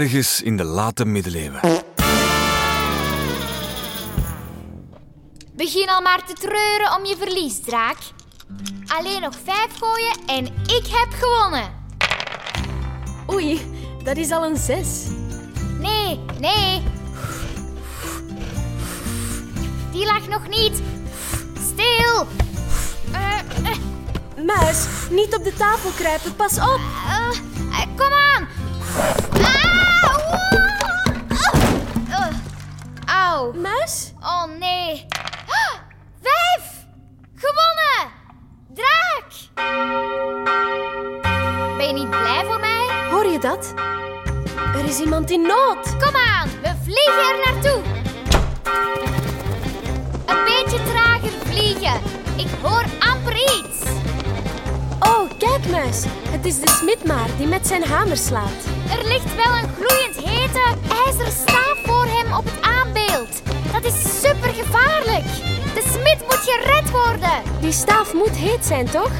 ergens in de late middeleeuwen. Begin al maar te treuren om je verlies, draak. Alleen nog vijf gooien en ik heb gewonnen. Oei, dat is al een zes. Nee, nee. Die lag nog niet. Stil. Eh, eh, Muis, niet op de tafel kruipen, pas op. eh, kom aan. Muis? Oh nee. Ah, Vijf! Gewonnen! Draak! Ben je niet blij voor mij? Hoor je dat? Er is iemand in nood. Kom aan, we vliegen er naartoe. Een beetje trager vliegen. Ik hoor amper iets. Oh, kijk muis. Het is de smid maar die met zijn hamer slaat. Er ligt wel een gloeiend hete ijzeren staaf voor hem op het aanbeeld. Dat is super gevaarlijk. De smid moet gered worden. Die staaf moet heet zijn, toch?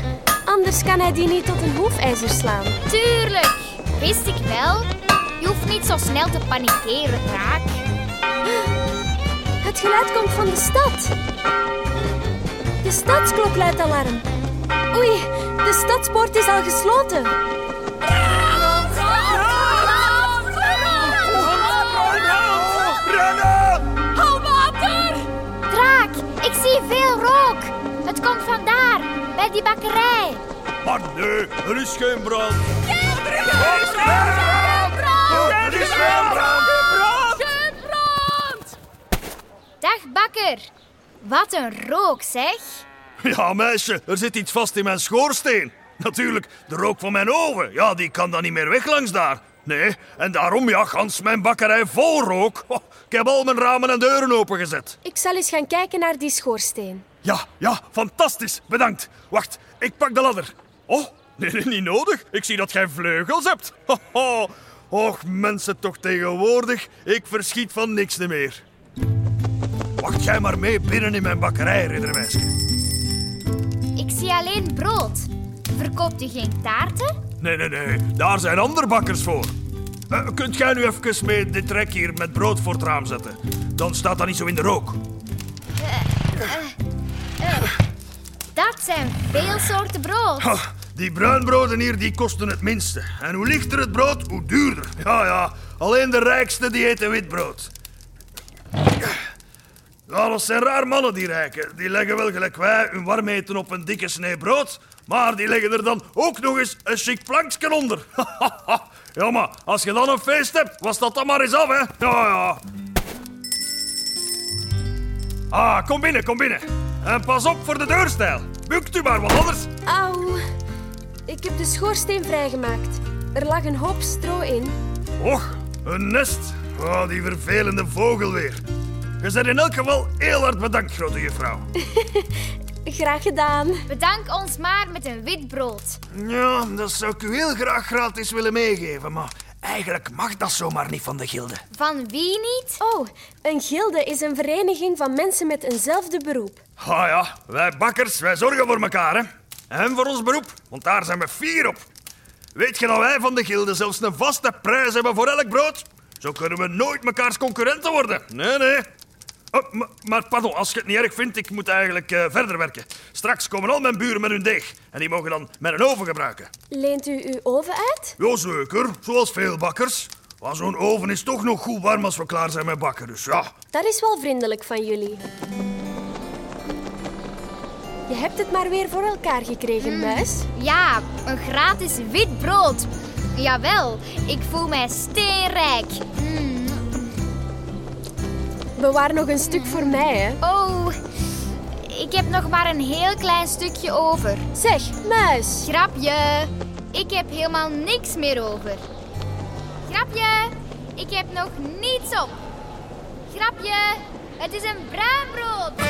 Anders kan hij die niet tot een hoefijzer slaan. Tuurlijk, wist ik wel. Je hoeft niet zo snel te panikeren, draak. Het geluid komt van de stad. De stadsklok luidt alarm. Oei, de stadspoort is al gesloten. Zie veel rook. Het komt vandaar, bij die bakkerij. Maar nee, er is geen brand. Er Er is geen brand. Dag, bakker. Wat een rook, zeg. Ja, meisje, er zit iets vast in mijn schoorsteen. Natuurlijk, de rook van mijn oven. Ja, die kan dan niet meer weg langs daar. Nee, en daarom, ja, gans mijn bakkerij vol rook. Oh, ik heb al mijn ramen en deuren opengezet. Ik zal eens gaan kijken naar die schoorsteen. Ja, ja, fantastisch. Bedankt. Wacht, ik pak de ladder. Oh, nee, nee, niet nodig. Ik zie dat jij vleugels hebt. Hoho. Och, mensen toch tegenwoordig. Ik verschiet van niks meer. Wacht jij maar mee binnen in mijn bakkerij, riddermeisje. Ik zie alleen brood. Verkoopt u geen taarten? Nee, nee, nee. Daar zijn andere bakkers voor. Eh, kunt jij nu even mee dit trek hier met brood voor het raam zetten? Dan staat dat niet zo in de rook. Dat zijn veel soorten brood. Ha, die bruinbroden hier die kosten het minste. En hoe lichter het brood, hoe duurder. Ja, ja. Alleen de rijkste die eten witbrood. Ja, dat zijn raar mannen, die rijken. Die leggen wel gelijk wij hun warm eten op een dikke snee brood. Maar die leggen er dan ook nog eens een chic plankje onder. ja, maar als je dan een feest hebt, was dat dan maar eens af, hè? Ja, ja. Ah, kom binnen, kom binnen. En pas op voor de deurstijl. Bukt u maar, want anders... Auw. Ik heb de schoorsteen vrijgemaakt. Er lag een hoop stro in. Och, een nest. Oh, die vervelende vogel weer. Je bent in elk geval heel hard bedankt, grote juffrouw. Graag gedaan. Bedank ons maar met een wit brood. Ja, dat zou ik u heel graag gratis willen meegeven, maar eigenlijk mag dat zomaar niet van de gilde. Van wie niet? Oh, een gilde is een vereniging van mensen met eenzelfde beroep. Ah ja, wij bakkers, wij zorgen voor elkaar, hè. En voor ons beroep, want daar zijn we fier op. Weet je dat wij van de gilde zelfs een vaste prijs hebben voor elk brood? Zo kunnen we nooit mekaars concurrenten worden. Nee, nee. Oh, ma- maar pardon, als je het niet erg vindt, ik moet eigenlijk eh, verder werken. Straks komen al mijn buren met hun deeg. En die mogen dan mijn oven gebruiken. Leent u uw oven uit? Jazeker, zoals veel bakkers. Maar zo'n oven is toch nog goed warm als we klaar zijn met bakken, dus ja. Dat is wel vriendelijk van jullie. Je hebt het maar weer voor elkaar gekregen, muis. Ja, een gratis wit brood. Jawel, ik voel mij steenrijk. Mm. Bewaar nog een stuk voor mij, hè. Oh, ik heb nog maar een heel klein stukje over. Zeg, muis. Grapje, ik heb helemaal niks meer over. Grapje, ik heb nog niets op. Grapje, het is een bruin brood.